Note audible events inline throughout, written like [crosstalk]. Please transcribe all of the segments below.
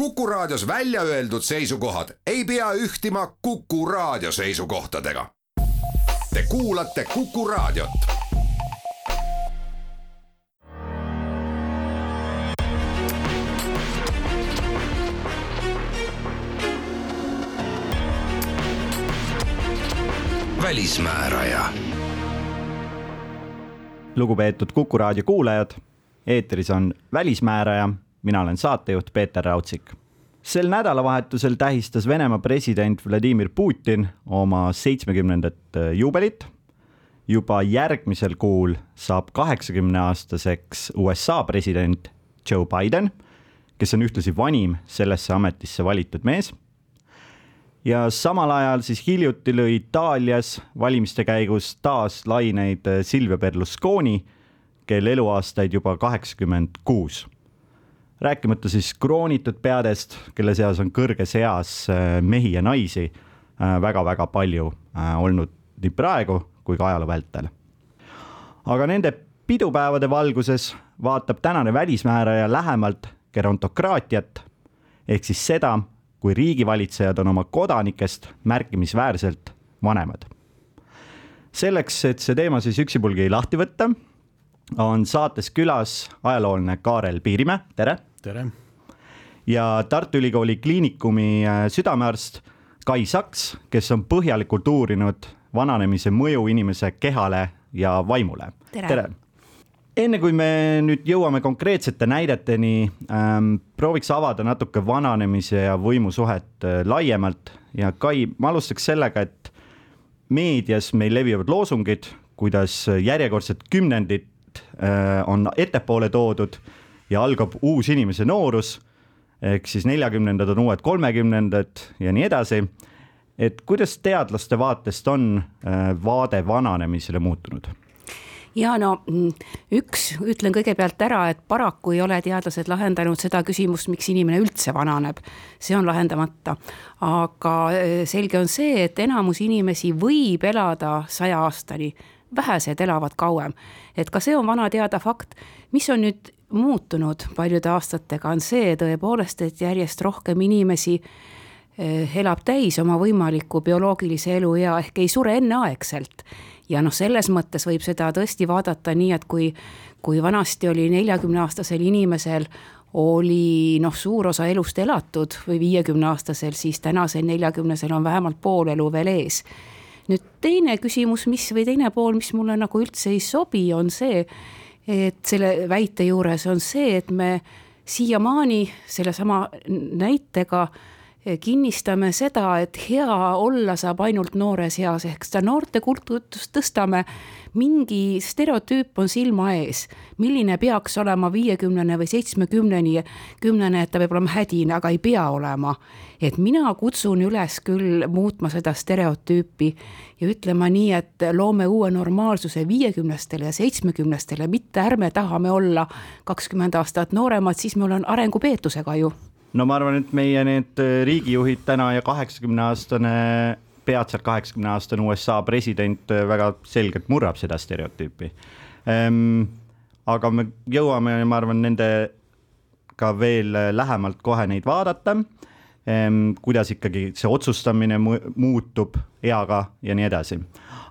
Kuku Raadios välja öeldud seisukohad ei pea ühtima Kuku Raadio seisukohtadega. Te kuulate Kuku Raadiot. välismääraja. lugupeetud Kuku Raadio kuulajad, eetris on Välismääraja mina olen saatejuht Peeter Raudsik. sel nädalavahetusel tähistas Venemaa president Vladimir Putin oma seitsmekümnendat äh, juubelit. juba järgmisel kuul saab kaheksakümne aastaseks USA president Joe Biden, kes on ühtlasi vanim sellesse ametisse valitud mees. ja samal ajal siis hiljuti lõi Itaalias valimiste käigus taas laineid äh, Silvia Berlusconi, kel eluaastaid juba kaheksakümmend kuus rääkimata siis kroonitud peadest, kelle seas on kõrges eas äh, mehi ja naisi väga-väga äh, palju äh, olnud nii praegu kui ka ajaloo vältel. aga nende pidupäevade valguses vaatab tänane välismääraja lähemalt gerontokraatiat ehk siis seda, kui riigivalitsejad on oma kodanikest märkimisväärselt vanemad. selleks, et see teema siis üksipulgi lahti võtta, on saates külas ajaloolane Kaarel Piirimäe, tere tere! ja Tartu Ülikooli Kliinikumi äh, südamearst Kai Saks, kes on põhjalikult uurinud vananemise mõju inimese kehale ja vaimule. tere, tere.! enne kui me nüüd jõuame konkreetsete näideteni ähm,, prooviks avada natuke vananemise ja võimu suhet äh, laiemalt ja Kai, ma alustaks sellega, et meedias meil levivad loosungid, kuidas järjekordset kümnendit äh, on ettepoole toodud ja algab uus inimese noorus, ehk siis neljakümnendad on uued kolmekümnendad ja nii edasi. et kuidas teadlaste vaatest on äh, vaade vananemisele muutunud? ja no mm, üks, ütlen kõigepealt ära, et paraku ei ole teadlased lahendanud seda küsimust, miks inimene üldse vananeb. see on lahendamata, aga äh, selge on see, et enamus inimesi võib elada saja aastani vähesed elavad kauem. et ka see on vana teada fakt, mis on nüüd muutunud paljude aastatega, on see tõepoolest, et järjest rohkem inimesi eh, elab täis oma võimaliku bioloogilise eluea ehk ei sure enneaegselt. ja noh, selles mõttes võib seda tõesti vaadata nii, et kui, kui vanasti oli neljakümneaastasel inimesel oli noh, suur osa elust elatud või viiekümneaastasel, siis tänasel neljakümnesel on vähemalt pool elu veel ees nüüd teine küsimus, mis või teine pool, mis mulle nagu üldse ei sobi, on see, et selle väite juures on see, et me siiamaani sellesama näitega kinnistame seda, et hea olla saab ainult noores eas, ehk seda noortekultust tõstame. Mingi stereotüüp on silma ees, milline peaks olema viiekümnene või seitsmekümneni, kümnene, et ta peab olema hädine, aga ei pea olema. et mina kutsun üles küll muutma seda stereotüüpi ja ütlema nii, et loome uue normaalsuse viiekümnestele ja seitsmekümnestele, mitte ärme tahame olla kakskümmend aastat nooremad, siis meil on arengupeetusega ju no ma arvan, et meie need riigijuhid täna ja kaheksakümne aastane peatselt kaheksakümne aastane USA president äh, väga selgelt murrab seda stereotüüpi ehm,. aga me jõuame, ma arvan, nendega veel äh, lähemalt kohe neid vaadata ehm,. kuidas ikkagi see otsustamine muutub eaga ja nii edasi.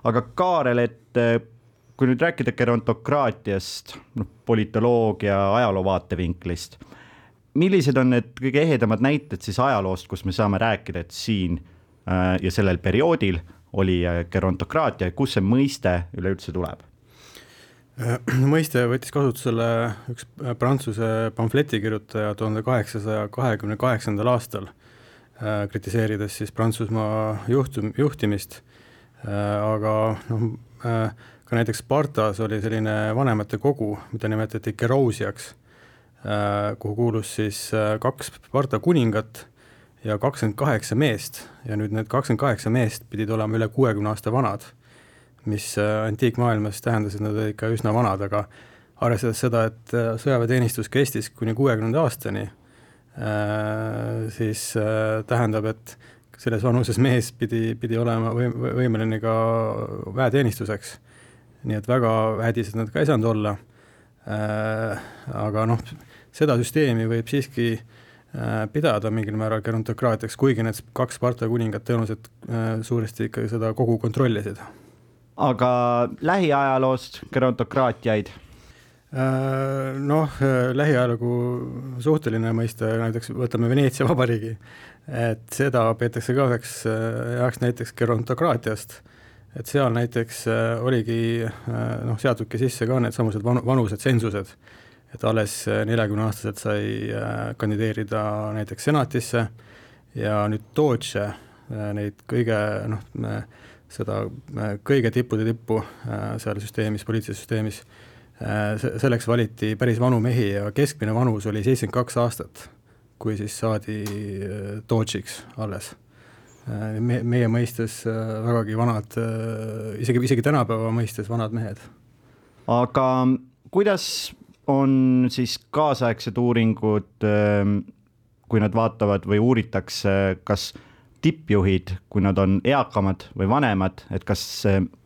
aga Kaarel, et äh, kui nüüd rääkida gerontokraatiast, noh politoloogia ajaloo vaatevinklist millised on need kõige ehedamad näited siis ajaloost, kus me saame rääkida, et siin Äh, ja sellel perioodil oli äh, gerontokraatia, kust see mõiste üleüldse tuleb? Äh, mõiste võttis kasutusele üks Prantsuse pamfletikirjutaja tuhande kaheksasaja kahekümne kaheksandal aastal, kritiseerides siis Prantsusmaa juhtum, juhtimist, aga noh, ka näiteks Spartas oli selline vanematekogu, mida nimetati Gerousiaks, kuhu kuulus siis kaks Sparta kuningat ja kakskümmend kaheksa meest ja nüüd need kakskümmend kaheksa meest pidid olema üle kuuekümne aasta vanad, mis äh, antiikmaailmas tähendas, et nad olid ikka üsna vanad, aga arvestades seda, et äh, sõjaväeteenistus kestis kuni kuuekümnenda aastani, äh, siis tähendab, et selles vanuses mees pidi, pidi olema või, võimeline ka väeteenistuseks. nii et väga hädised nad ka ei saanud olla. aga noh, seda süsteemi võib siiski pidada mingil määral gerontokraatiaks, kuigi need kaks Sparta kuningat tõenäoliselt suuresti ikkagi seda kogu kontrollisid. aga lähiajaloost gerontokraatiaid? Noh, lähiajalugu suhteline mõiste, näiteks võtame Veneetsia vabariigi, et seda peetakse ka üheks heaks näiteks gerontokraatiast. Et seal näiteks äh, oligi äh, noh, seatudki sisse ka needsamused vanu, vanused tsensused, et alles äh, neljakümneaastaselt sai kandideerida näiteks senatisse ja nüüd Doge neid kõige noh, seda kõige tippude tippu seal süsteemis, poliitilises süsteemis, selleks valiti päris vanu mehi ja keskmine vanus oli seitsekümmend kaks aastat, kui siis saadi Doge'iks alles Äh, me, meie mõistes äh, vägagi vanad, äh, isegi, isegi tänapäeva mõistes vanad mehed. aga kuidas on siis kaasaegsed uuringud, ähm, kui nad vaatavad või uuritakse, kas tippjuhid, kui nad on eakamad või vanemad, et kas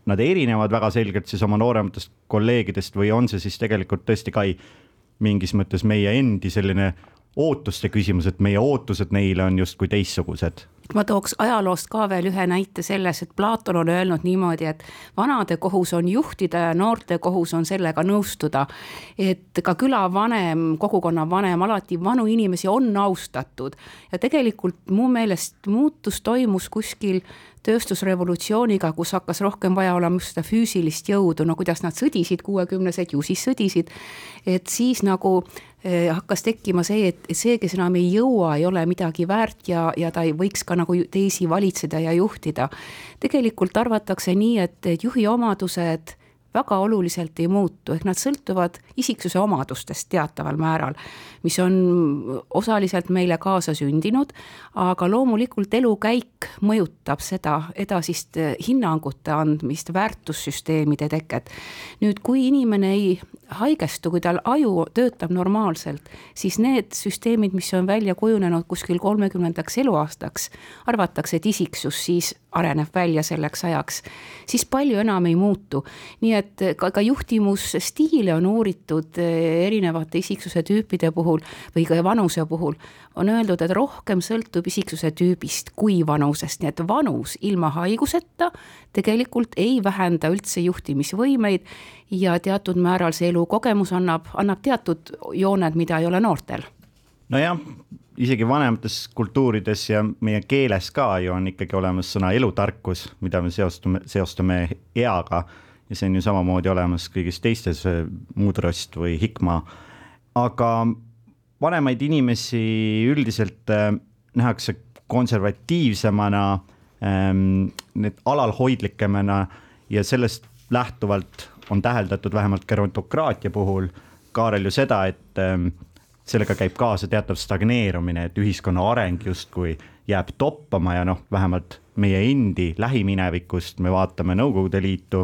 nad erinevad väga selgelt siis oma noorematest kolleegidest või on see siis tegelikult tõesti Kai mingis mõttes meie endi selline ootuste küsimus, et meie ootused neile on justkui teistsugused ma tooks ajaloost ka veel ühe näite selles, et Platon on öelnud niimoodi, et vanade kohus on juhtida ja noorte kohus on sellega nõustuda. et ka külavanem, kogukonna vanem, alati vanu inimesi on austatud ja tegelikult mu meelest muutus toimus kuskil tööstusrevolutsiooniga, kus hakkas rohkem vaja olema just seda füüsilist jõudu, no kuidas nad sõdisid, kuuekümnesed ju siis sõdisid. et siis nagu eh, hakkas tekkima see, et see, kes enam ei jõua, ei ole midagi väärt ja, ja ta ei võiks ka nagu teisi valitseda ja juhtida. tegelikult arvatakse nii, et juhi omadused väga oluliselt ei muutu, ehk nad sõltuvad isiksuse omadustest teataval määral, mis on osaliselt meile kaasa sündinud, aga loomulikult elukäik mõjutab seda edasist hinnangute andmist, väärtussüsteemide teket. nüüd, kui inimene ei haigestu, kui tal aju töötab normaalselt, siis need süsteemid, mis on välja kujunenud kuskil kolmekümnendaks eluaastaks, arvatakse, et isiksus siis areneb välja selleks ajaks, siis palju enam ei muutu. nii et ka, ka juhtimusstiile on uuritud eh, erinevate isiksuse tüüpide puhul või ka vanuse puhul. on öeldud, et rohkem sõltub isiksuse tüübist kui vanusest, nii et vanus ilma haiguseta tegelikult ei vähenda üldse juhtimisvõimeid ja teatud määral see elukogemus annab, annab teatud jooned, mida ei ole noortel. nojah isegi vanemates kultuurides ja meie keeles ka ju on ikkagi olemas sõna elutarkus, mida me seostume, seostame eaga. Ja see on ju samamoodi olemas kõigis teistes äh, mudrast või hikma. aga vanemaid inimesi üldiselt äh, nähakse konservatiivsemana ähm,, need alalhoidlikemana ja sellest lähtuvalt on täheldatud vähemalt gerontokraatia puhul, Kaarel, ju seda, et ähm, sellega käib kaasa teatav stagneerumine, et ühiskonna areng justkui jääb toppama ja noh, vähemalt meie endi lähiminevikust me vaatame Nõukogude Liitu,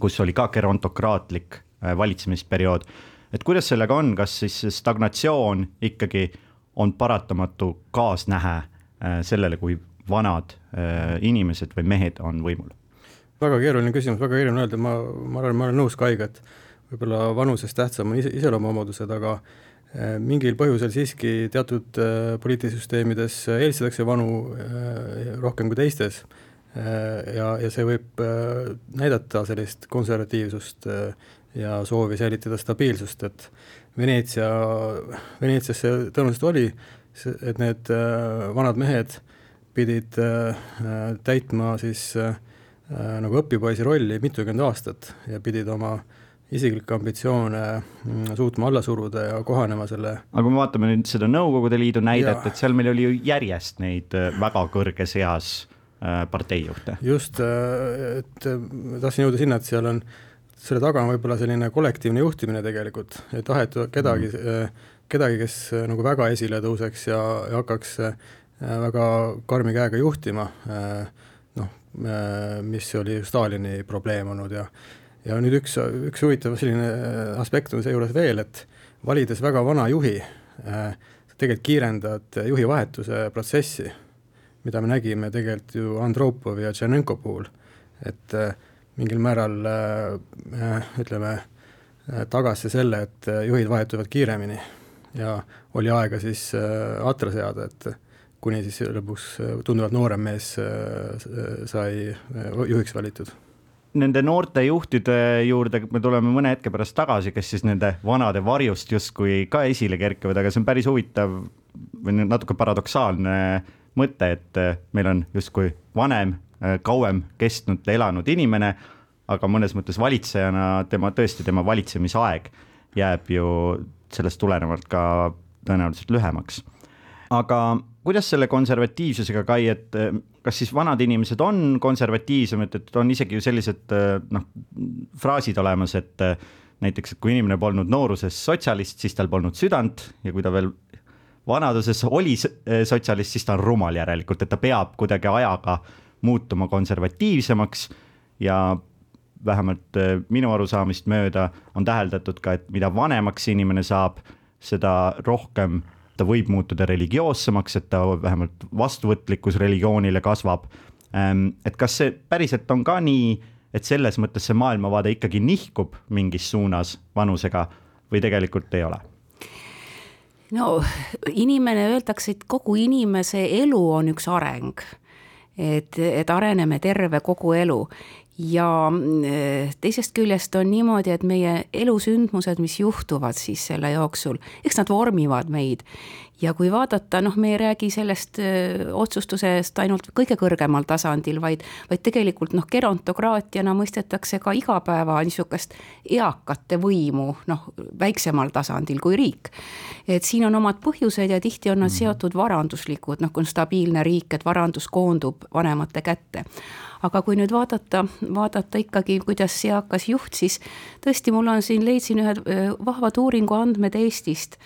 kus oli ka gerontokraatlik äh, valitsemisperiood. et kuidas sellega on, kas siis stagnatsioon ikkagi on paratamatu kaasnähe äh, sellele, kui vanad äh, inimesed või mehed on võimul? väga keeruline küsimus, väga keeruline öelda, ma, ma arvan, ma olen nõus Kaiga, et võib-olla vanusest tähtsam on ise, iseloomuomadused, aga mingil põhjusel siiski teatud poliitisüsteemides eelistatakse vanu rohkem kui teistes ja, ja see võib näidata sellist konservatiivsust ja soovi säilitada stabiilsust, et Veneetsia, Veneetsias see tõenäoliselt oli, et need vanad mehed pidid täitma siis nagu õpipoisi rolli mitukümmend aastat ja pidid oma äh, isiklikke ambitsioone mm, suutma alla suruda ja kohanema selle. aga kui me vaatame nüüd seda Nõukogude Liidu näidet, et seal meil oli ju järjest neid äh, väga kõrges eas äh, parteijuhte. just, äh, et tahtsin jõuda sinna, et seal on, selle taga on võib-olla selline kollektiivne juhtimine tegelikult, ei tahetud kedagi mm., kedagi, kes nagu väga esile tõuseks ja, ja hakkaks väga karmi käega juhtima, noh, mis oli Stalini probleem olnud ja ja nüüd üks, üks huvitav selline äh, aspekt on seejuures veel, et valides väga vana juhi äh,, tegelikult kiirendad juhi vahetuse protsessi, mida me nägime tegelikult ju Andropovi ja Tšernenko puhul, et äh, mingil määral äh, äh ütleme tagas see selle, et juhid vahetuvad kiiremini ja oli aega siis atra seada, et kuni siis lõpuks tunduvalt noorem mees sai juhiks valitud. Nende noorte juhtide juurde me tuleme mõne hetke pärast tagasi, kes siis nende vanade varjust justkui ka esile kerkivad, aga see on päris huvitav või natuke paradoksaalne mõte, et meil on justkui vanem, kauem kestnud, elanud inimene, aga mõnes mõttes valitsejana tema, tõesti tema valitsemisaeg jääb ju sellest tulenevalt ka tõenäoliselt lühemaks. aga kuidas selle konservatiivsusega, Kai, et eh, kas siis vanad inimesed on konservatiivsemad, et on isegi ju sellised noh, fraasid olemas, et näiteks, et kui inimene polnud nooruses sotsialist, siis tal polnud südant ja kui ta veel vanaduses oli sotsialist, siis ta on rumal järelikult, et ta peab kuidagi ajaga muutuma konservatiivsemaks ja vähemalt minu arusaamist mööda on täheldatud ka, et mida vanemaks inimene saab, seda rohkem ta võib muutuda religioossemaks, et ta vähemalt vastuvõtlikkus religioonile kasvab. Ehm, et kas see päriselt on ka nii, et selles mõttes see maailmavaade ikkagi nihkub mingis suunas vanusega või tegelikult ei ole? No inimene, öeldakse, et kogu inimese elu on üks areng. Et, et areneme terve kogu elu ja eh, teisest küljest on niimoodi, et meie elusündmused, mis juhtuvad siis selle jooksul, eks nad vormivad meid ja kui vaadata, noh, me ei räägi sellest öö, otsustusest ainult kõige kõrgemal tasandil, vaid, vaid tegelikult noh, gerontokraatiana mõistetakse ka igapäeva niisugust eakate võimu, noh, väiksemal tasandil kui riik. et siin on omad põhjused ja tihti on nad mhm. seotud varanduslikud, noh, kui on stabiilne riik, et varandus koondub vanemate kätte aga kui nüüd vaadata, vaadata ikkagi, kuidas eakas juht, siis tõesti, mul on siin, leidsin ühed vahvad uuringu andmed Eestist.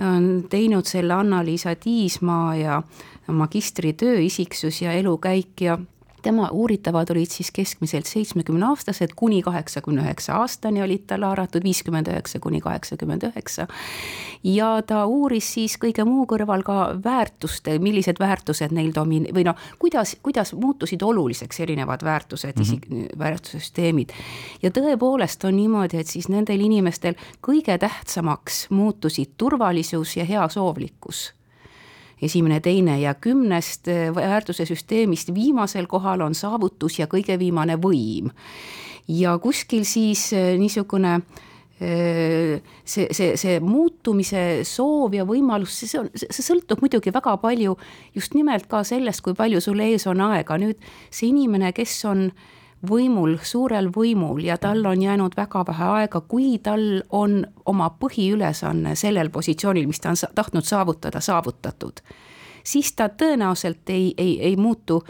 On teinud selle Anna-Liisa Tiismaa ja magistritöö Isiksus ja elukäik ja tema uuritavad olid siis keskmiselt seitsmekümne aastased, kuni kaheksakümne üheksa aastani olid tal haaratud, viiskümmend üheksa kuni kaheksakümmend üheksa. ja ta uuris siis kõige muu kõrval ka väärtuste, millised väärtused neil domin- või noh, kuidas, kuidas muutusid oluliseks erinevad väärtused mm, -hmm. isik, väärtussüsteemid. ja tõepoolest on niimoodi, et siis nendel inimestel kõige tähtsamaks muutusid turvalisus ja heasoovlikkus esimene, teine ja kümnest eh, väärtuse süsteemist viimasel kohal on saavutus ja kõige viimane võim. ja kuskil siis eh, niisugune eh, see, see, see muutumise soov ja võimalus, see on, see sõltub muidugi väga palju just nimelt ka sellest, kui palju sul ees on aega, nüüd see inimene, kes on äh, võimul, suurel võimul ja tal on jäänud väga vähe aega, kui tal on oma põhiülesanne sellel positsioonil, mis ta on tahtnud saavutada, saavutatud, siis ta tõenäoliselt ei, ei, ei muutu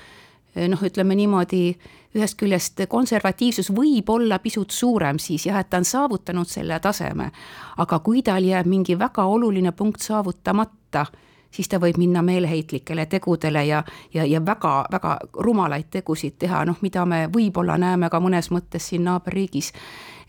noh, ütleme niimoodi, ühest küljest konservatiivsus võib olla pisut suurem siis jah, et ta on saavutanud selle taseme, aga kui tal jääb mingi väga oluline punkt saavutamata siis ta võib minna meeleheitlikele tegudele ja, ja, ja väga-väga rumalaid tegusid teha, noh, mida me võib-olla näeme ka mõnes mõttes siin naaberriigis.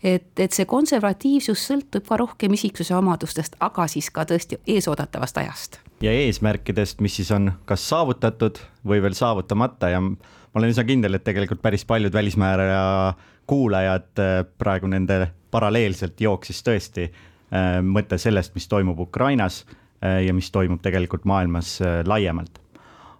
et, et see konservatiivsus sõltub ka rohkem isiksuse omadustest, aga siis ka tõesti eesoodatavast ajast. ja eesmärkidest, mis siis on kas saavutatud või veel saavutamata ja ma olen üsna kindel, et tegelikult päris paljud välismääraja kuulajad äh, praegu nende paralleelselt jooksis tõesti äh, mõte sellest, mis toimub Ukrainas ja mis toimub tegelikult maailmas äh, laiemalt.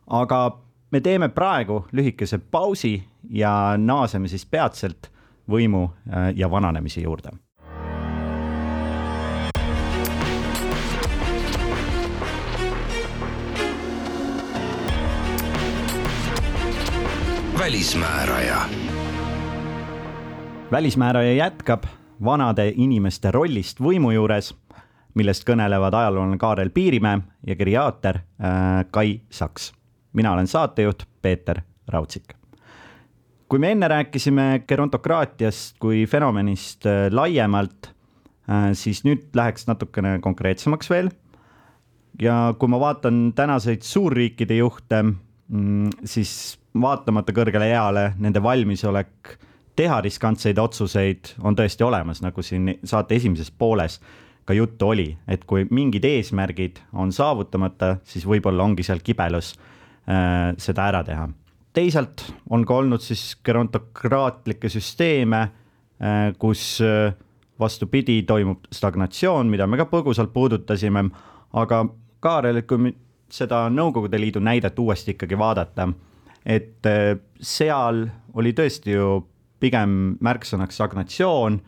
aga me teeme praegu lühikese pausi ja naaseme siis peatselt võimu äh, ja vananemise juurde. välismääraja. välismääraja jätkab vanade inimeste rollist võimu juures millest kõnelevad ajaloolane Kaarel Piirimäe ja geriaater äh, Kai Saks. mina olen saatejuht Peeter Raudsik. kui me enne rääkisime gerontokraatiast kui fenomenist äh, laiemalt äh,, siis nüüd läheks natukene konkreetsemaks veel. ja kui ma vaatan tänaseid suurriikide juhte mm,, siis vaatamata kõrgele eale, nende valmisolek teha riskantseid otsuseid on tõesti olemas, nagu siin saate esimeses pooles ka juttu oli, et kui mingid eesmärgid on saavutamata, siis võib-olla ongi seal kibelus äh, seda ära teha. teisalt on ka olnud siis gerontokraatlikke süsteeme äh,, kus äh, vastupidi, toimub stagnatsioon, mida me ka põgusalt puudutasime, aga Kaarel, kui seda Nõukogude Liidu näidet uuesti ikkagi vaadata, et äh, seal oli tõesti ju pigem märksõnaks stagnatsioon,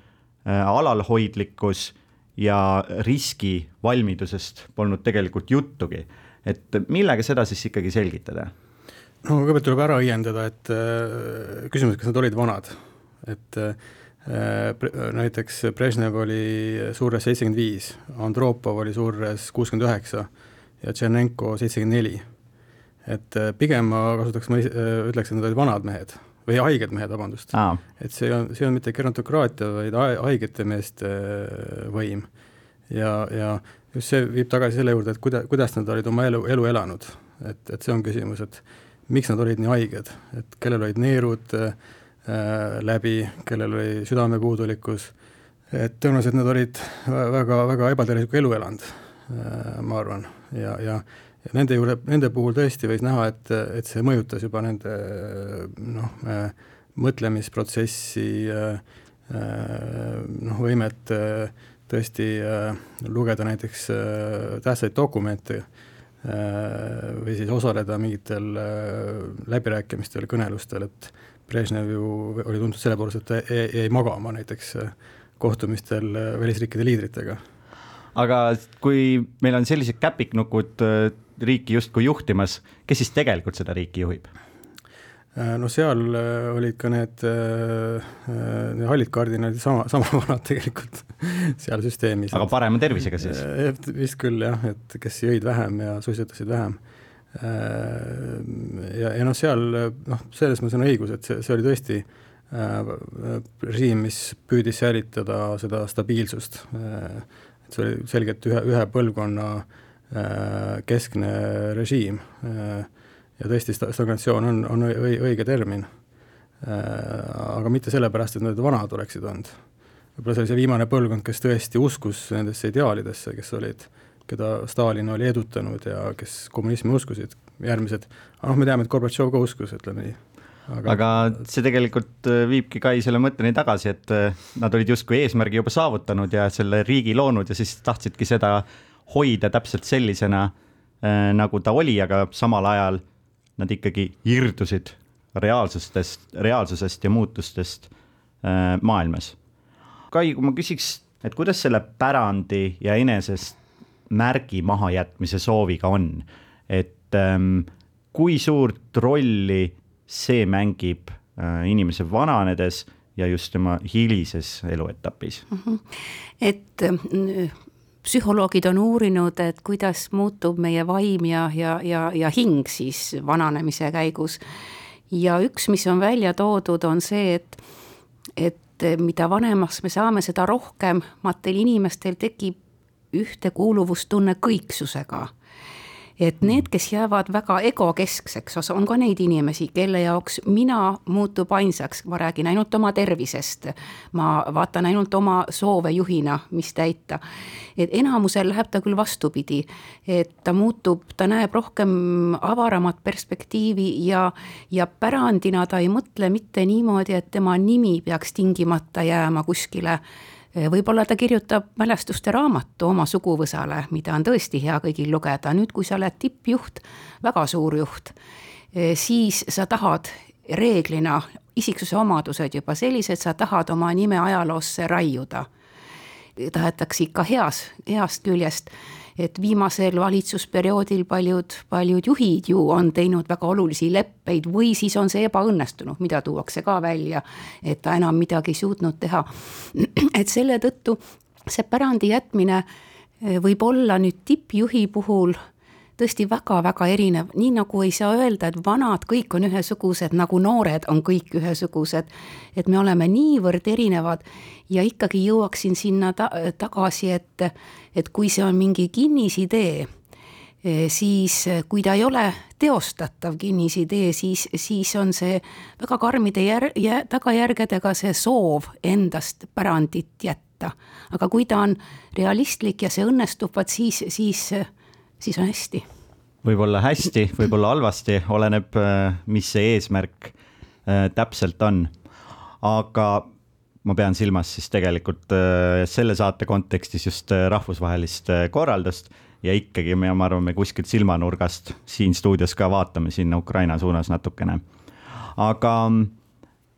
äh, alalhoidlikkus ja riskivalmidusest polnud tegelikult juttugi. et millega seda siis ikkagi selgitada? no kõigepealt tuleb ära õiendada, et äh, küsimus, kas nad olid vanad, et äh, näiteks Brežnev oli Suures seitsekümmend viis, Andropov oli Suures kuuskümmend üheksa ja Tšernenko seitsekümmend neli. et äh, pigem ma kasutaks, ma äh, ütleks, et nad olid vanad mehed või haiged mehed, vabandust. et see on, see on mitte gerontokraatia, vaid haigete meeste äh, võim. ja, ja just see viib tagasi selle juurde, et kuida-, kuidas nad olid oma elu, elu elanud. et, et see on küsimus, et miks nad olid nii haiged, et kellel olid neerud äh, läbi, kellel oli südamepuudulikkus, et tõenäoliselt nad olid väga, väga ebatervislikku elu elanud äh,, ma arvan, ja, ja ja nende juurde, nende puhul tõesti võis näha, et, et see mõjutas juba nende noh, mõtlemisprotsessi noh, võimet tõesti lugeda näiteks tähtsaid dokumente või siis osaleda mingitel läbirääkimistel, kõnelustel, et Brežnev ju oli tuntud selle poolest, et ta jäi magama näiteks kohtumistel välisriikide liidritega. Aga kui meil on sellised käpiknukud riiki justkui juhtimas, kes siis tegelikult seda riiki juhib? Äh, no seal äh, olid ka need, äh, need hallid kardinalid sama, [laughs] sama vanad tegelikult [laughs] seal süsteemis. aga parema tervisega siis? vist küll jah, et kes jõid vähem ja suitsetasid vähem. ja, ja noh, seal noh, selles mõttes on õigus, et see, see oli tõesti režiim, mis püüdis säilitada seda stabiilsust. et see oli selgelt ühe, ühe põlvkonna äh, Äh, keskne režiim äh, ja tõesti, stagnatsioon on, on õige termin. Äh, aga mitte sellepärast, et nad vanad oleksid olnud. võib-olla see oli see viimane põlvkond, kes tõesti uskus nendesse ideaalidesse, kes olid, keda Stalin oli edutanud ja kes kommunismi uskusid, järgmised, noh, me teame, et Gorbatšov ka uskus, ütleme nii aga, aga see tegelikult viibki Kai selle mõtteni tagasi, et nad olid justkui eesmärgi juba saavutanud ja selle riigi loonud ja siis tahtsidki seda hoida täpselt sellisena äh,, nagu ta oli, aga samal ajal nad ikkagi irdusid reaalsustest, reaalsusest ja muutustest äh, maailmas. Kai, kui ma küsiks, et kuidas selle pärandi ja enesest märgi mahajätmise sooviga on, et ähm, kui suurt rolli see mängib äh, inimese vananedes ja just tema hilises eluetapis mm? -hmm. et äh, psühholoogid on uurinud, et kuidas muutub meie vaim ja, ja, ja, ja hing siis vananemise käigus. ja üks, mis on välja toodud, on see, et, et mida vanemaks me saame, seda rohkem matel inimestel tekib ühtekuuluvustunne kõiksusega et need, kes jäävad väga egokeskseks, on ka neid inimesi, kelle jaoks mina muutub ainsaks, ma räägin ainult oma tervisest. ma vaatan ainult oma soove juhina, mis täita. et enamusel läheb ta küll vastupidi, et ta muutub, ta näeb rohkem avaramat perspektiivi ja, ja pärandina ta ei mõtle mitte niimoodi, et tema nimi peaks tingimata jääma kuskile võib-olla ta kirjutab mälestuste raamatu oma suguvõsale, mida on tõesti hea kõigil lugeda, nüüd kui sa oled tippjuht, väga suur juht, eh, siis sa tahad reeglina, isiksuse omadused juba sellised, sa tahad oma nime ajaloosse raiuda. tahetakse ikka heas, heast küljest et viimasel valitsusperioodil paljud, paljud juhid ju on teinud väga olulisi leppeid või siis on see ebaõnnestunud, mida tuuakse ka välja, et ta enam midagi ei suutnud teha. et selle tõttu see pärandi jätmine võib olla nüüd tippjuhi puhul tõesti väga-väga erinev, nii nagu ei saa öelda, et vanad kõik on ühesugused, nagu noored on kõik ühesugused. et me oleme niivõrd erinevad ja ikkagi jõuaksin sinna ta tagasi, et, et kui see on mingi kinnisidee, siis kui ta ei ole teostatav kinnisidee, siis, siis on see väga karmide jär-, jä, tagajärgedega see soov endast pärandit jätta. aga kui ta on realistlik ja see õnnestub, vaat siis, siis siis on hästi. võib-olla hästi, võib-olla halvasti, oleneb, äh, mis see eesmärk äh, täpselt on. aga ma pean silmas siis tegelikult selle saate kontekstis just rahvusvahelist korraldust ja ikkagi me, ma arvan, me kuskilt silmanurgast siin stuudios ka vaatame sinna Ukraina suunas natukene. aga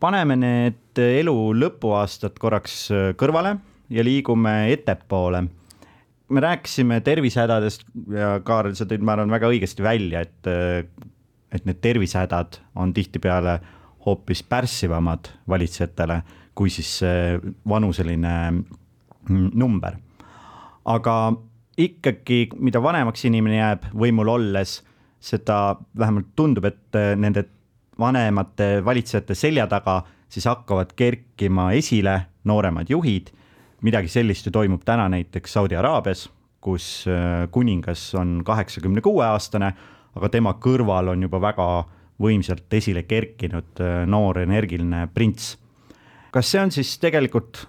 paneme need elu lõpuaastad korraks kõrvale ja liigume ettepoole. Me rääkisime tervisehädadest ja Kaarel, sa tõid, ma arvan, väga õigesti välja, et, et need tervisehädad on tihtipeale hoopis pärssivamad valitsejatele kui siis vanuseline mm, number. aga ikkagi, mida vanemaks inimene jääb võimul olles, seda vähemalt tundub, et nende vanemate valitsejate selja taga siis hakkavad kerkima esile nooremad juhid. Midagi sellist ju toimub täna näiteks Saudi Araabias, kus äh, kuningas on kaheksakümne kuue aastane, aga tema kõrval on juba väga võimsalt esile kerkinud äh, noor energiline prints. kas see on siis tegelikult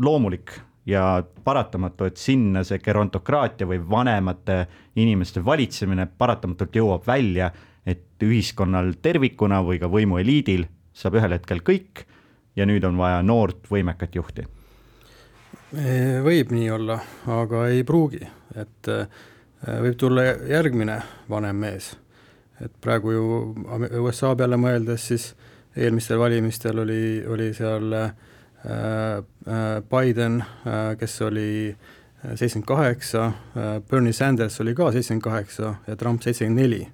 loomulik ja paratamatu, et sinna see gerontokraatia või vanemate inimeste valitsemine paratamatult jõuab välja, et ühiskonnal tervikuna või ka võimueliidil saab ühel hetkel kõik ja nüüd on vaja noort võimekat juhti. Võib nii olla, aga ei pruugi, et äh, võib tulla järgmine vanem mees. et praegu ju USA peale mõeldes, siis eelmistel valimistel oli, oli seal äh, Biden, äh, kes oli seitsekümmend kaheksa, Bernie Sanders oli ka seitsekümmend kaheksa ja Trump seitsekümmend neli.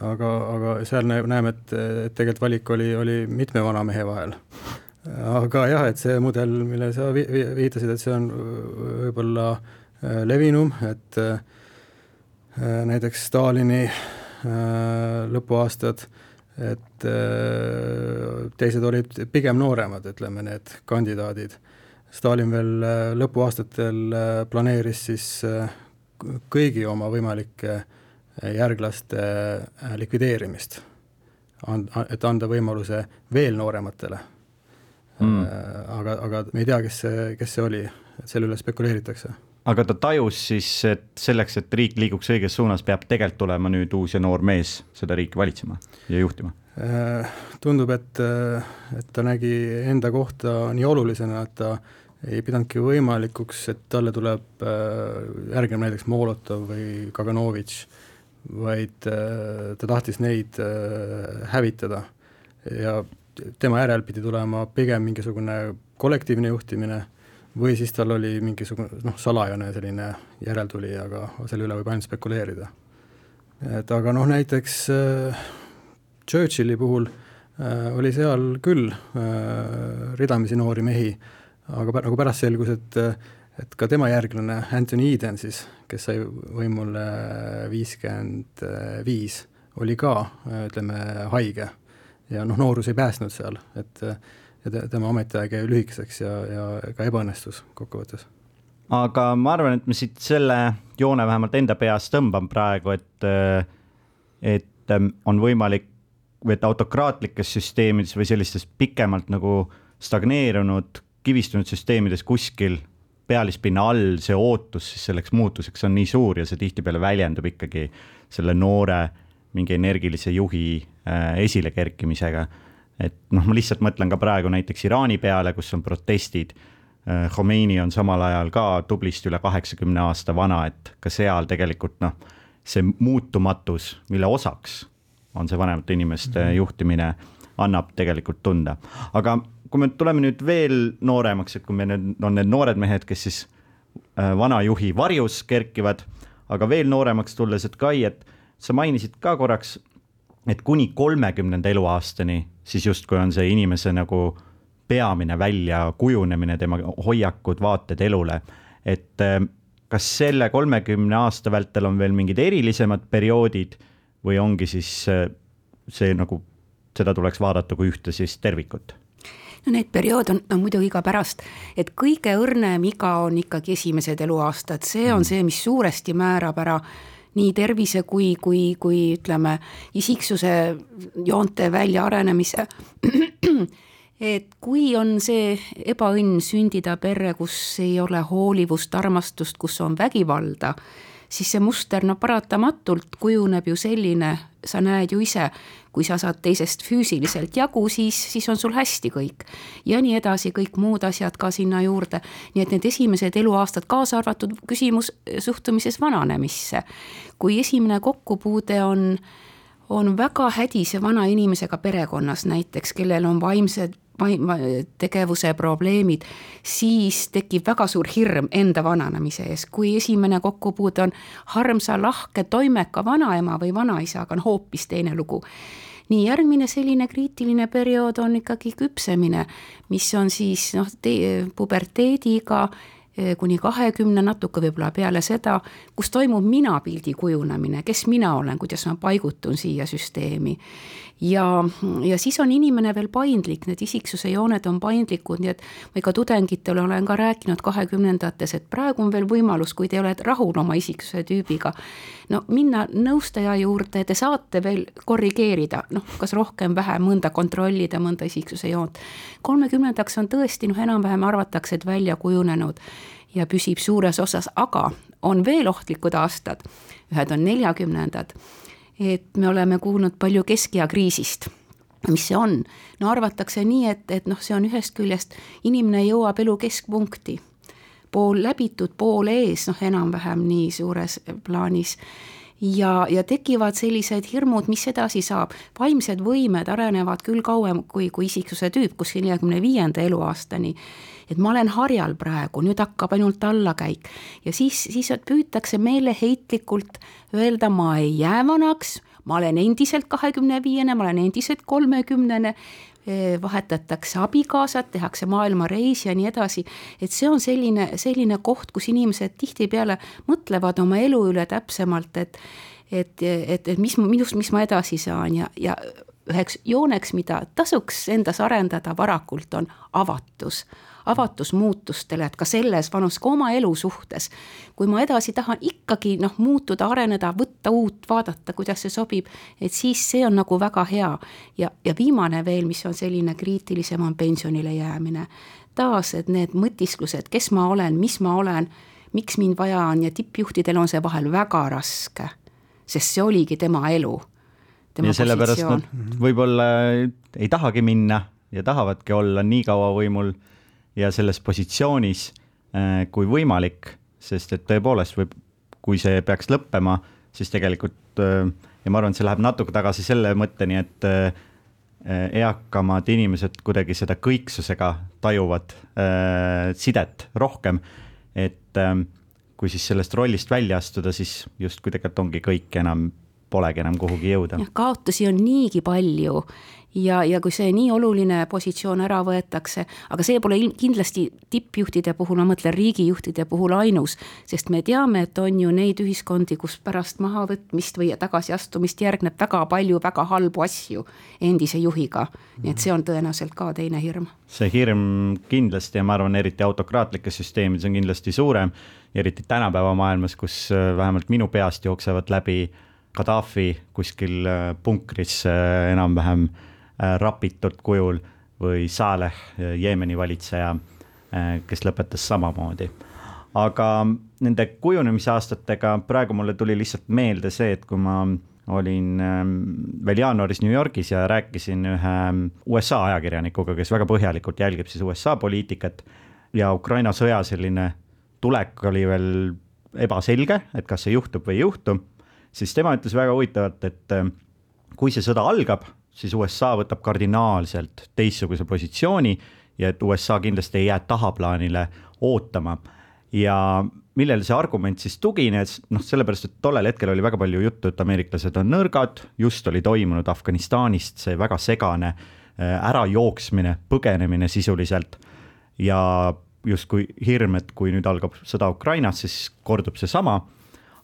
aga, aga seal näeme, et, et tegelikult valik oli, oli mitme vana mehe vahel. Aga jah, et see mudel, millele sa vi viitasid, et see on võib-olla levinum, et näiteks Stalini lõpuaastad et äh, teised olid pigem nooremad, ütleme, need kandidaadid. Stalin veel äh, lõpuaastatel äh, planeeris siis kõigi oma võimalike järglaste likvideerimist, et anda võimaluse veel noorematele mm.. aga, aga me ei tea, kes see, kes see oli, selle üle spekuleeritakse. Aga ta tajus siis, et selleks, et riik liiguks õiges suunas, peab tegelikult tulema nüüd uus ja noor mees seda riiki valitsema ja juhtima? Äh, tundub, et, äh, et ta nägi enda kohta nii olulisena, et ta ei pidanudki võimalikuks, et talle tuleb äh, järgnema näiteks Molotov või Kaganovitš, vaid ta tahtis neid hävitada. Ja tema järel pidi tulema pigem mingisugune kollektiivne juhtimine või siis tal oli mingisugune noh, salajane selline järeltulija, aga selle üle võib ainult spekuleerida. et aga noh, näiteks äh, Churchilli puhul äh, oli seal küll äh, ridamisi noori mehi, aga nagu pärast selgus, et et ka tema järglane Anthony Eden siis, kes sai võimule viiskümmend viis, oli ka ütleme haige ja noh, noorus ei päästnud seal, et ja te, tema ametiaeg jäi lühikeseks ja, ja ka ebaõnnestus kokkuvõttes. aga ma arvan, et ma siit selle joone vähemalt enda peas tõmban praegu, et, et on võimalik, või et autokraatlikes süsteemides või sellistes pikemalt nagu stagneerunud, kivistunud süsteemides kuskil pealispinna all see ootus siis selleks muutuseks on nii suur ja see tihtipeale väljendub ikkagi selle noore mingi energilise juhi äh, esilekerkimisega et noh, ma lihtsalt mõtlen ka praegu näiteks Iraani peale, kus on protestid. Äh, Khomeini on samal ajal ka tublisti üle kaheksakümne aasta vana, et ka seal tegelikult noh, see muutumatus, mille osaks on see vanemate inimeste mm -hmm. juhtimine, annab tegelikult tunda. aga kui me tuleme nüüd veel nooremaks, et kui me nüüd on need noored mehed, kes siis äh, vana juhi varjus kerkivad, aga veel nooremaks tulles, et Kai, et sa mainisid ka korraks, et kuni kolmekümnenda eluaastani siis justkui on see inimese nagu peamine väljakujunemine, tema hoiakud, vaated elule. et äh, kas selle kolmekümne aasta vältel on veel mingid erilisemad perioodid või ongi siis äh, see nagu, seda tuleks vaadata kui ühte siis tervikut? no neid perioode on, on muidugi ka pärast, et kõige õrnem iga on ikkagi esimesed eluaastad, see on mm. see, mis suuresti määrab ära nii tervise kui, kui, kui ütleme, isiksuse joonte väljaarenemise. et kui on see ebaõnn sündida perre, kus ei ole hoolivust, armastust, kus on vägivalda, siis see muster no paratamatult kujuneb ju selline, sa näed ju ise, kui sa saad teisest füüsiliselt jagu, siis, siis on sul hästi kõik. ja nii edasi, kõik muud asjad ka sinna juurde. nii et need esimesed eluaastad, kaasa arvatud küsimus suhtumises vananemisse. kui esimene kokkupuude on on väga hädise vana inimesega perekonnas näiteks, kellel on vaimsed tegevuse probleemid, siis tekib väga suur hirm enda vananemise ees. kui esimene kokkupuude on harmsa, lahke, toimeka vanaema või vanaisaga, on hoopis teine lugu nii järgmine selline kriitiline periood on ikkagi küpsemine, mis on siis noh, puberteediga Eh, kuni kahekümne, natuke võib-olla peale seda, kus toimub minapildi kujunemine, kes mina olen, kuidas ma paigutun siia süsteemi. Ja, ja siis on inimene veel paindlik, need isiksuse jooned on paindlikud, nii et ma ikka tudengitele olen ka rääkinud kahekümnendates, et praegu on veel võimalus, kui te olete rahul oma isiksuse tüübiga, no minna nõustaja juurde, te saate veel korrigeerida, noh, kas rohkem-vähem mõnda kontrollida, mõnda isiksuse joont. kolmekümnendaks on tõesti noh, enam-vähem arvatakse, et välja kujunenud ja püsib suures osas, aga on veel ohtlikud aastad, ühed on neljakümnendad, et me oleme kuulnud palju keskea kriisist mis see on? no arvatakse nii, et, et noh, see on ühest küljest, inimene jõuab elu keskpunkti, pool läbitud, pool ees, noh, enam-vähem nii suures plaanis ja, ja tekivad sellised hirmud, mis edasi saab. vaimsed võimed arenevad küll kauem kui, kui isiksuse tüüp, kuskil neljakümne viienda eluaastani et ma olen harjal praegu, nüüd hakkab ainult allakäik. Ja siis, siis püütakse meeleheitlikult öelda, ma ei jää vanaks, ma olen endiselt kahekümne viiene, ma olen endiselt kolmekümnene, eh, vahetatakse abikaasad, tehakse maailmareis ja nii edasi. et see on selline, selline koht, kus inimesed tihtipeale mõtlevad oma elu üle täpsemalt, et et, et, et mis, minust, mis ma edasi saan. Ja, ja üheks jooneks, mida tasuks endas arendada varakult, on avatus avatus muutustele, et ka selles vanus, ka oma elu suhtes. kui ma edasi tahan ikkagi noh, muutuda, areneda, võtta uut, vaadata, kuidas see sobib, et siis see on nagu väga hea. ja, ja viimane veel, mis on selline kriitilisem, on pensionile jäämine. taas, et need mõtisklused, kes ma olen, mis ma olen, miks mind vaja on ja tippjuhtidel on see vahel väga raske, sest see oligi tema elu ja sellepärast nad võib-olla ei tahagi minna ja tahavadki olla nii kaua võimul ja selles positsioonis äh, kui võimalik, sest et tõepoolest võib, kui see peaks lõppema, siis tegelikult äh, ja ma arvan, et see läheb natuke tagasi selle mõtteni, et äh, eakamad inimesed kuidagi seda kõiksusega tajuvad sidet rohkem. et kui siis sellest rollist välja astuda, siis justkui tegelikult ongi kõik enam polegi enam kuhugi jõuda. kaotusi on niigi palju ja, ja kui see nii oluline positsioon ära võetakse, aga see pole kindlasti tippjuhtide puhul, ma mõtlen riigijuhtide puhul ainus, sest me teame, et on ju neid ühiskondi, kus pärast mahavõtmist või tagasiastumist järgneb väga palju väga halbu asju endise juhiga. nii et see on tõenäoliselt ka teine hirm. see hirm kindlasti ja ma arvan, eriti autokraatlikes süsteemides on kindlasti suurem, eriti tänapäeva maailmas, kus äh, vähemalt minu peast jooksevad läbi Gaddafi kuskil äh, punkris äh, enam-vähem Äh, rapitud kujul või Saleh, äh, Jeemeni valitseja, äh, kes lõpetas samamoodi. aga nende kujunemisaastatega praegu mulle tuli lihtsalt meelde see, et kui ma olin ähm, veel jaanuaris New Yorgis ja rääkisin ühe USA ajakirjanikuga, kes väga põhjalikult jälgib siis USA poliitikat ja Ukraina sõja selline tulek oli veel ebaselge, et kas see juhtub või ei juhtu, siis tema ütles väga huvitavalt, et kui see sõda algab, siis USA võtab kardinaalselt teistsuguse positsiooni ja et USA kindlasti ei jää tahaplaanile ootama. ja millele see argument siis tugines, noh, sellepärast, et tollel hetkel oli väga palju juttu, et ameeriklased on nõrgad, just oli toimunud Afganistanist see väga segane äh, ärajooksmine, põgenemine sisuliselt ja justkui hirm, et kui nüüd algab sõda Ukrainas, siis kordub seesama.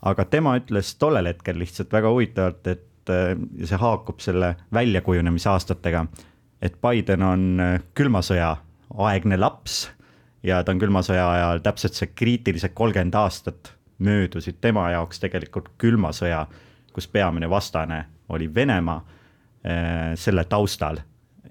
aga tema ütles tollel hetkel lihtsalt väga huvitavalt, et et see haakub selle väljakujunemise aastatega, et Biden on äh, külma sõja aegne laps ja ta on külma sõja ajal täpselt see kriitilised kolmkümmend aastat möödusid tema jaoks tegelikult külma sõja, kus peamine vastane oli Venemaa äh, selle taustal.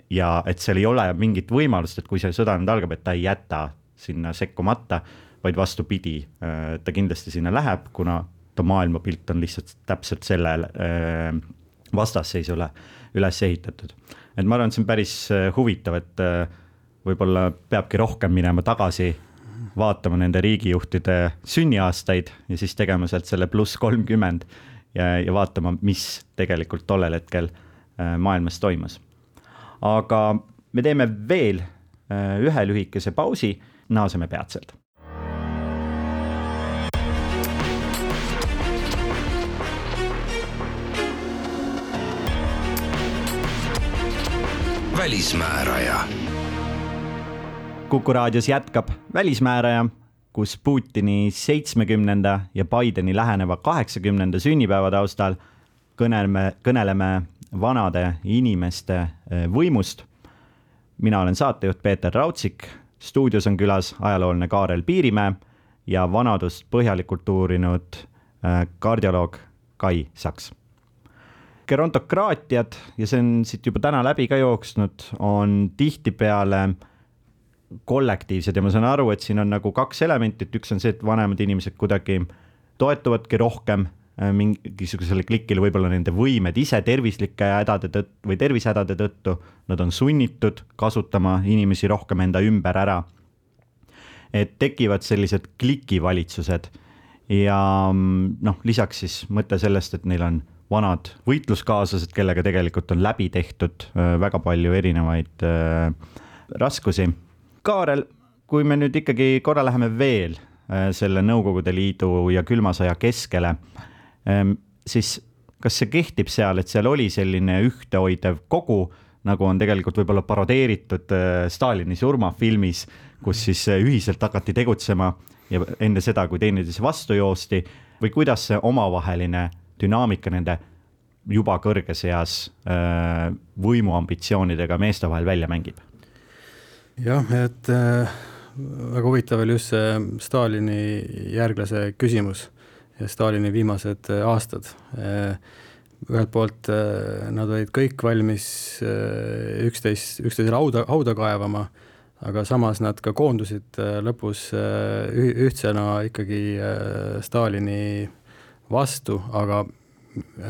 Ja et seal ei ole mingit võimalust, et kui see sõda nüüd algab, et ta ei jäta sinna sekkumata, vaid vastupidi, äh, ta kindlasti sinna läheb, kuna maailmapilt on lihtsalt täpselt sellele äh, vastasseisule üles ehitatud. et ma arvan, et see on päris äh, huvitav, et äh, võib-olla peabki rohkem minema tagasi, vaatama nende riigijuhtide sünniaastaid ja siis tegema sealt selle pluss kolmkümmend ja, ja vaatama, mis tegelikult tollel hetkel maailmas toimus. aga me teeme veel ühe lühikese pausi, naaseme peatselt välismääraja. kuku raadios jätkab Välismääraja, kus Putini seitsmekümnenda ja Bideni läheneva kaheksakümnenda sünnipäeva taustal kõneleme, kõneleme vanade inimeste eh, võimust. mina olen saatejuht Peeter Raudsik, stuudios on külas ajalooline Kaarel Piirimäe ja vanadust põhjalikult uurinud eh, kardioloog Kai Saks gerontokraatiad ja see on siit juba täna läbi ka jooksnud, on tihtipeale kollektiivsed ja ma saan aru, et siin on nagu kaks elementi, et üks on see, et vanemad inimesed kuidagi toetuvadki rohkem äh, mingisugusele klikile, võib-olla nende võimed ise tervislike hädade tõttu või tervisehädade tõttu, nad on sunnitud kasutama inimesi rohkem enda ümber ära. et tekivad sellised klikivalitsused ja mm, noh, lisaks siis mõte sellest, et neil on vanad võitluskaaslased, kellega tegelikult on läbi tehtud äh, väga palju erinevaid äh, raskusi. Kaarel, kui me nüüd ikkagi korra läheme veel äh, selle Nõukogude Liidu ja külma sõja keskele, ähm, siis kas see kehtib seal, et seal oli selline ühtehoidev kogu, nagu on tegelikult võib-olla parodeeritud Stalini surmafilmis, kus siis ühiselt hakati tegutsema ja enne seda, kui teineteise vastu joosti või kuidas see omavaheline dünaamika nende juba kõrges eas äh, võimuambitsioonidega meeste vahel välja mängib? jah, et äh, väga huvitav oli just see Stalini järglase küsimus ja Stalini viimased äh, aastad. ühelt poolt nad olid kõik valmis üksteist, üksteisele hauda, hauda kaevama, aga samas nad ka koondusid lõpus ühtsena ikkagi Stalini vastu, aga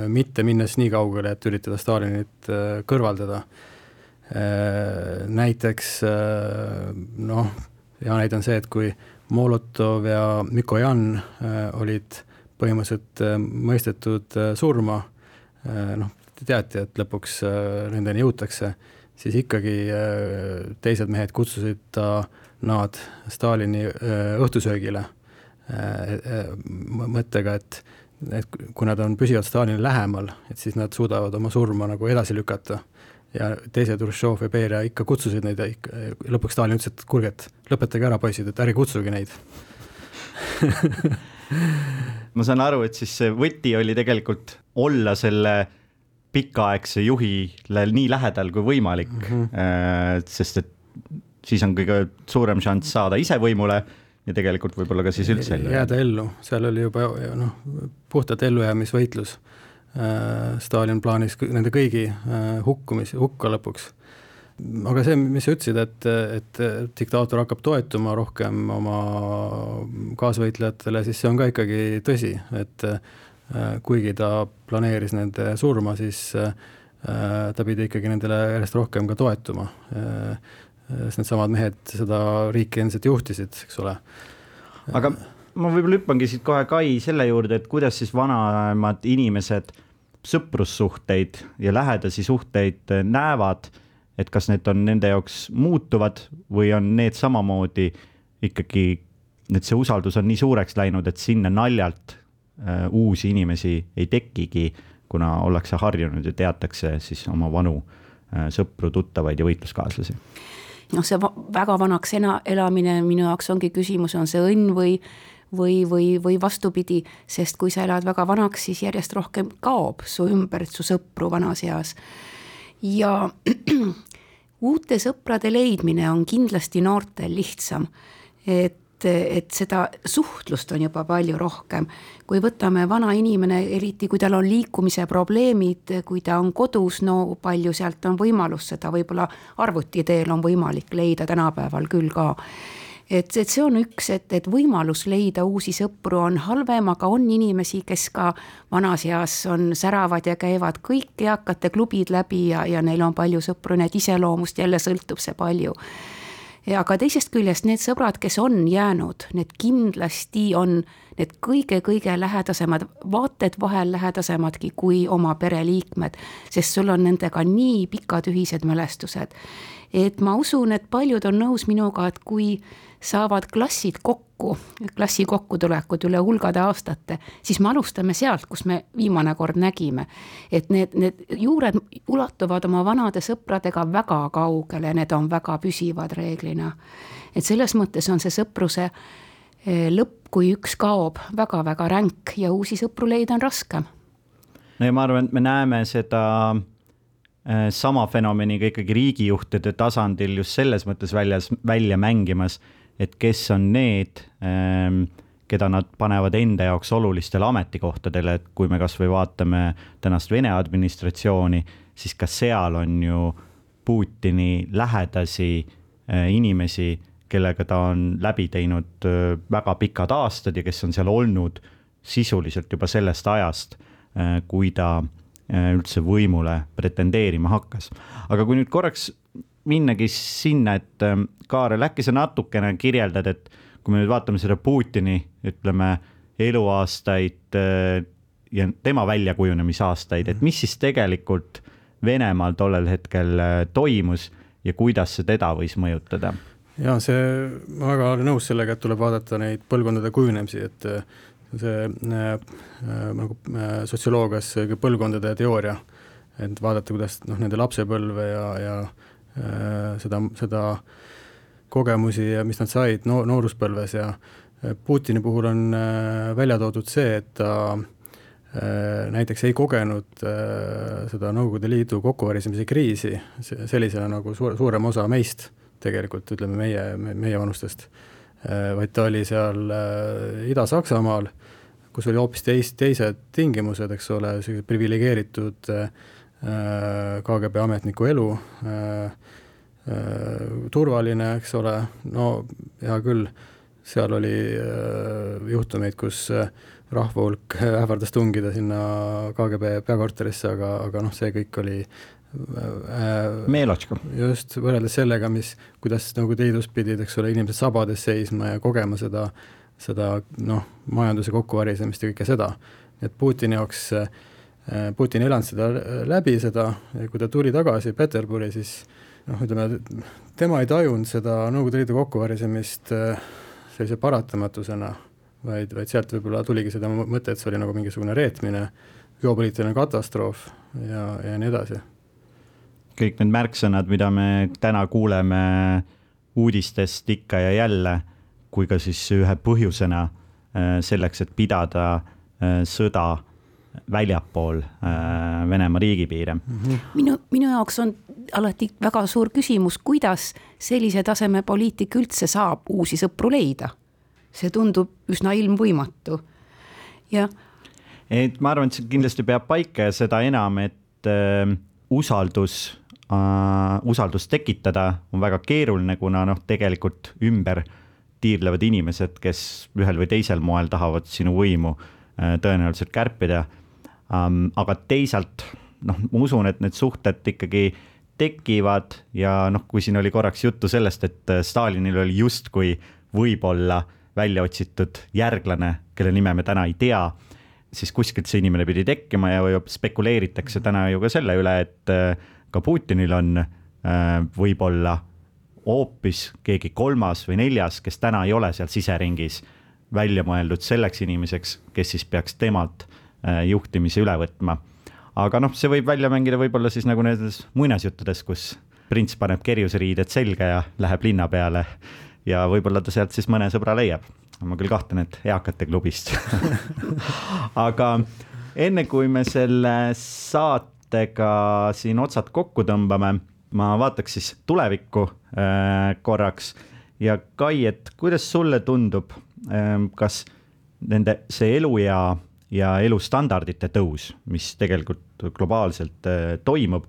mitte minnes nii kaugele, et üritada Stalinit äh, kõrvaldada. Äh, näiteks äh, noh, hea näide on see, et kui Molotov ja Mikojan olid põhimõtteliselt mõistetud surma, noh, teati, et lõpuks nendeni jõutakse, siis ikkagi teised mehed kutsusid ta, nad Stalini õhtusöögile mõttega, et et kui nad on püsivalt Stalinile lähemal, et siis nad suudavad oma surma nagu edasi lükata. ja teised Hruštšov ja Beria ikka kutsusid neid ja ikka, lõpuks Stalin ütles, et kuulge, et lõpetage ära, poisid, et ärge kutsuge neid [laughs] ma saan aru, et siis see võti oli tegelikult olla selle pikaaegse juhile nii lähedal kui võimalik mm, -hmm. sest et siis on kõige suurem šanss saada ise võimule ja tegelikult võib-olla ka siis üldse ellu jääda ellu, seal oli juba noh, puhtalt ellujäämisvõitlus. Äh, Stalin plaanis nende kõigi äh, hukkumisi, hukka lõpuks. aga see, mis sa ütlesid, et, et diktaator hakkab toetuma rohkem oma kaasvõitlejatele, siis see on ka ikkagi tõsi, et äh, kuigi ta planeeris nende surma, siis ta pidi ikkagi nendele järjest rohkem ka toetuma sest needsamad mehed seda riiki endiselt juhtisid, eks ole. aga ma võib-olla hüppangi siit kohe Kai selle juurde, et kuidas siis vanemad inimesed sõprussuhteid ja lähedasi suhteid näevad, et kas need on nende jaoks muutuvad või on need samamoodi ikkagi, et see usaldus on nii suureks läinud, et sinna naljalt äh, uusi inimesi ei tekigi, kuna ollakse harjunud ja teatakse siis oma vanu äh, sõpru, tuttavaid ja võitluskaaslasi noh, see väga vanaks ena-, elamine minu jaoks ongi küsimus, on see õnn või või, või, või vastupidi, sest kui sa elad väga vanaks, siis järjest rohkem kaob su ümbert su sõpru vanas eas. ja [clears throat] uute sõprade leidmine on kindlasti noortel lihtsam, et et seda suhtlust on juba palju rohkem. kui võtame vana inimene, eriti kui tal on liikumise probleemid, kui ta on kodus, no palju sealt on võimalus seda võib-olla arvuti teel on võimalik leida tänapäeval küll ka et, et see on üks, et, et võimalus leida uusi sõpru on halvem, aga on inimesi, kes ka vanas eas on säravad ja käivad kõik eakate klubid läbi ja, ja neil on palju sõpru, nii et iseloomust jälle sõltub see palju aga teisest küljest need sõbrad, kes on jäänud, need kindlasti on need kõige-kõige lähedasemad, vaated vahel lähedasemadki kui oma pereliikmed, sest sul on nendega nii pikad ühised mälestused. et ma usun, et paljud on nõus minuga, et kui saavad klassid kokku, klassi kokkutulekud üle hulgade aastate, siis me alustame sealt, kus me viimane kord nägime. et need, need juured ulatuvad oma vanade sõpradega väga kaugele, need on väga püsivad reeglina. et selles mõttes on see sõpruse eh, lõpp, kui üks kaob väga,, väga-väga ränk ja uusi sõpru leida on raskem. no ja ma arvan, et me näeme seda eh, sama fenomeni ka ikkagi riigijuhtide tasandil just selles mõttes väljas, välja mängimas et kes on need, ähm, keda nad panevad enda jaoks olulistele ametikohtadele, et kui me kasvõi vaatame tänast Vene administratsiooni, siis ka seal on ju Putini lähedasi äh, inimesi, kellega ta on läbi teinud äh, väga pikad aastad ja kes on seal olnud sisuliselt juba sellest ajast, äh, kui ta üldse võimule pretendeerima hakkas. aga kui nüüd korraks minnagi sinna, et ähm, Kaarel, äkki sa natukene kirjeldad, et kui me nüüd vaatame seda Putini, ütleme, eluaastaid äh, ja tema väljakujunemisaastaid, et mis siis tegelikult Venemaal tollel hetkel äh, toimus ja kuidas see teda võis mõjutada? ja see, ma väga olen nõus sellega, et tuleb vaadata neid põlvkondade kujunemisi, et äh, see äh, nagu äh, sotsioloogias põlvkondade teooria, et vaadata, kuidas noh, nende lapsepõlve ja, ja Äh, seda, seda kogemusi ja mis nad said no nooruspõlves ja äh, Putini puhul on äh, välja toodud see, et ta näiteks ei kogenud seda Nõukogude Liidu kokkuvarisemise kriisi sellisena nagu suur, suurem osa meist tegelikult, ütleme meie, meie vanustest, vaid ta oli seal Ida-Saksamaal, kus oli hoopis teis-, teised tingimused, eks ole, sellised priviligeeritud äh, Äh, KGB ametniku elu, äh, äh, turvaline, eks ole, no hea küll, seal oli juhtumeid, kus rahva hulk ähvardas tungida sinna KGB peakorterisse, aga, aga noh, see kõik oli meelotška. just, võrreldes sellega, mis, kuidas Nõukogude nagu Liidus pidid, eks ole, inimesed sabades seisma ja kogema seda, seda noh, majanduse kokkuvarisemist ja kõike seda. et Putini jaoks äh, Äh, Putin ei elanud seda läbi, seda, kui ta tuli tagasi Peterburi, siis noh, ütleme, tema ei tajunud seda Nõukogude Liidu kokkuvarisemist äh, sellise paratamatusena, vaid, vaid sealt võib-olla tuligi seda mõte, et see oli nagu mingisugune reetmine, geopoliitiline katastroof ja, ja nii edasi. kõik need märksõnad, mida me täna kuuleme uudistest ikka ja jälle, kui ka siis ühe põhjusena äh, selleks, et pidada sõda väljapool äh, Venemaa riigipiire minu, minu jaoks on alati väga suur küsimus, kuidas sellise taseme poliitik üldse saab uusi sõpru leida. see tundub üsna ilmvõimatu ja. et ma arvan, et see kindlasti peab paika ja seda enam, et äh, usaldus äh,, usaldust tekitada on väga keeruline, kuna noh, tegelikult ümber tiirlevad inimesed, kes ühel või teisel moel tahavad sinu võimu äh, tõenäoliselt kärpida. Aga teisalt noh, ma usun, et need suhted ikkagi tekivad ja noh, kui siin oli korraks juttu sellest, et äh, Stalinil oli justkui võib-olla välja otsitud järglane, kelle nime me täna ei tea, siis kuskilt see inimene pidi tekkima ja spekuleeritakse täna ju ka selle üle, et äh, ka Putinil on äh, võib-olla hoopis keegi kolmas või neljas, kes täna ei ole seal siseringis välja mõeldud selleks inimeseks, kes siis peaks temalt Äh, juhtimise üle võtma. aga noh, see võib välja mängida võib-olla siis nagu nendes muinasjuttudes, kus prints paneb kerjuseriided selga ja läheb linna peale ja võib-olla ta sealt siis mõne sõbra leiab. ma küll kahtlen, et eakate klubist [laughs] aga enne kui me selle saatega siin otsad kokku tõmbame, ma vaataks siis tulevikku äh, korraks ja Kai, et kuidas sulle tundub äh,, kas nende, see eluea ja elustandardite tõus, mis tegelikult globaalselt äh, toimub.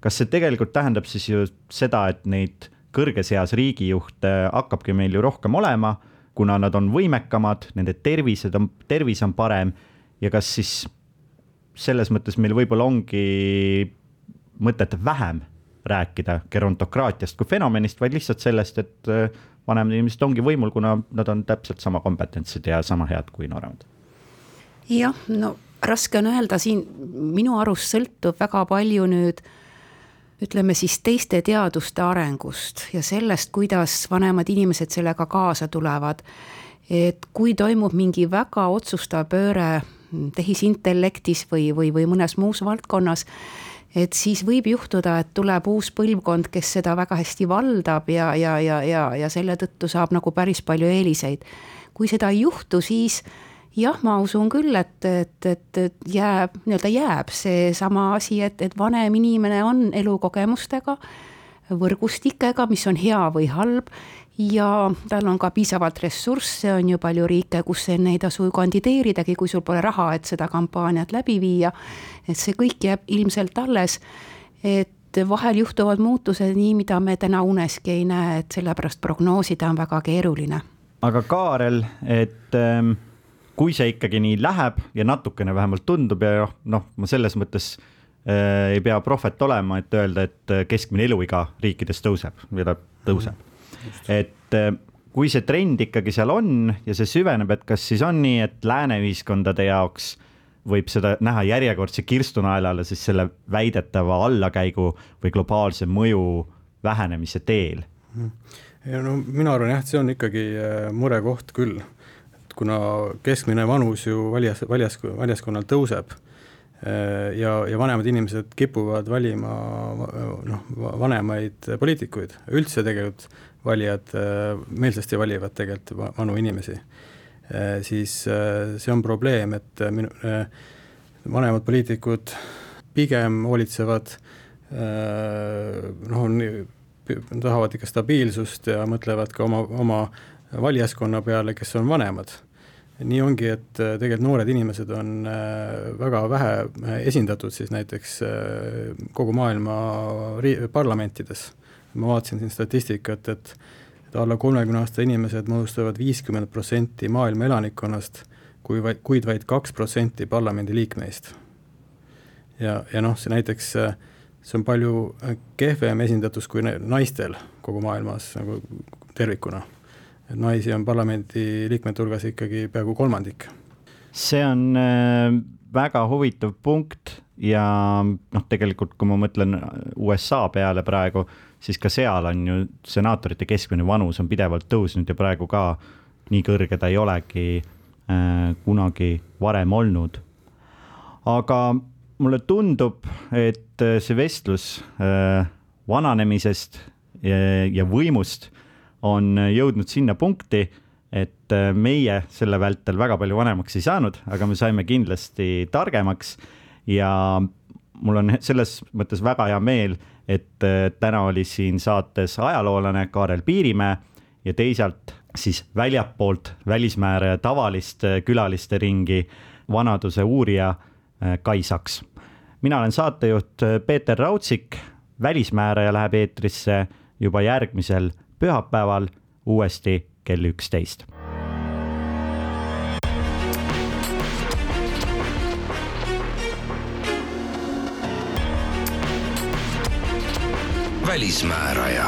kas see tegelikult tähendab siis ju seda, et neid kõrges eas riigijuhte hakkabki meil ju rohkem olema, kuna nad on võimekamad, nende tervised on, tervis on parem ja kas siis selles mõttes meil võib-olla ongi mõtet vähem rääkida gerontokraatiast kui fenomenist, vaid lihtsalt sellest, et äh, vanemad inimesed ongi võimul, kuna nad on täpselt sama kompetentsed ja sama head kui nooremad. Jah, no raske on öelda, siin minu arust sõltub väga palju nüüd ütleme siis teiste teaduste arengust ja sellest, kuidas vanemad inimesed sellega kaasa tulevad. et kui toimub mingi väga otsustav pööre tehisintellektis või, või, või mõnes muus valdkonnas, et siis võib juhtuda, et tuleb uus põlvkond, kes seda väga hästi valdab ja, ja, ja, ja, ja selle tõttu saab nagu päris palju eeliseid. kui seda ei juhtu, siis jah, ma usun küll, et, et, et, et jääb, nii-öelda jääb seesama asi, et, et vanem inimene on elukogemustega, võrgustikega, mis on hea või halb ja tal on ka piisavalt ressursse, on ju palju riike, kus enne ei tasu kandideeridagi, kui sul pole raha, et seda kampaaniat läbi viia. et see kõik jääb ilmselt alles. et vahel juhtuvad muutused nii, mida me täna uneski ei näe, et sellepärast prognoosida on väga keeruline. aga Kaarel, et ähm kui see ikkagi nii läheb ja natukene vähemalt tundub ja noh, noh, ma selles mõttes äh, ei pea prohvet olema, et öelda, et äh, keskmine eluiga riikides tõuseb või ta tõuseb mm,. et äh, kui see trend ikkagi seal on ja see süveneb, et kas siis on nii, et lääne ühiskondade jaoks võib seda näha järjekordse kirstunaelale siis selle väidetava allakäigu või globaalse mõju vähenemise teel? ja no mina arvan jah, et see on ikkagi äh, murekoht küll kuna keskmine vanus ju valijas, valjas, valjaskonnal tõuseb eh, ja, ja vanemad inimesed kipuvad valima noh, vanemaid poliitikuid, üldse tegelikult valijad eh, meelsasti valivad tegelikult vanu inimesi, eh, siis see on probleem, et minu, vanemad poliitikud pigem hoolitsevad noh, tahavad ikka stabiilsust ja mõtlevad ka oma, oma valijaskonna peale, kes on vanemad nii ongi, et äh, tegelikult noored inimesed on äh, väga vähe äh, esindatud siis näiteks kogu maailma ri-, parlamentides. ma vaatasin siin statistikat, et et alla kolmekümne aasta inimesed moodustavad viiskümmend protsenti maailma elanikkonnast, kui vaid, kuid vaid kaks protsenti parlamendiliikmeist. ja, ja noh, see näiteks, see on palju kehvem esindatus kui naistel kogu maailmas nagu tervikuna et naisi on parlamendi liikmete hulgas ikkagi peaaegu kolmandik. see on äh, väga huvitav punkt ja noh, tegelikult kui ma mõtlen USA peale praegu, siis ka seal on ju senaatorite keskmine vanus on pidevalt tõusnud ja praegu ka nii kõrge ta ei olegi äh, kunagi varem olnud. aga mulle tundub, et see vestlus äh, vananemisest ja, ja võimust on jõudnud sinna punkti, et äh, meie selle vältel väga palju vanemaks ei saanud, aga me saime kindlasti targemaks ja mul on selles mõttes väga hea meel, et äh, täna oli siin saates ajaloolane Kaarel Piirimäe ja teisalt siis väljapoolt välismääraja tavalist äh, külaliste ringi vanaduse uurija Kai Saks. mina olen saatejuht Peeter Raudsik, välismääraja läheb eetrisse juba järgmisel pühapäeval uuesti kell üksteist. välismääraja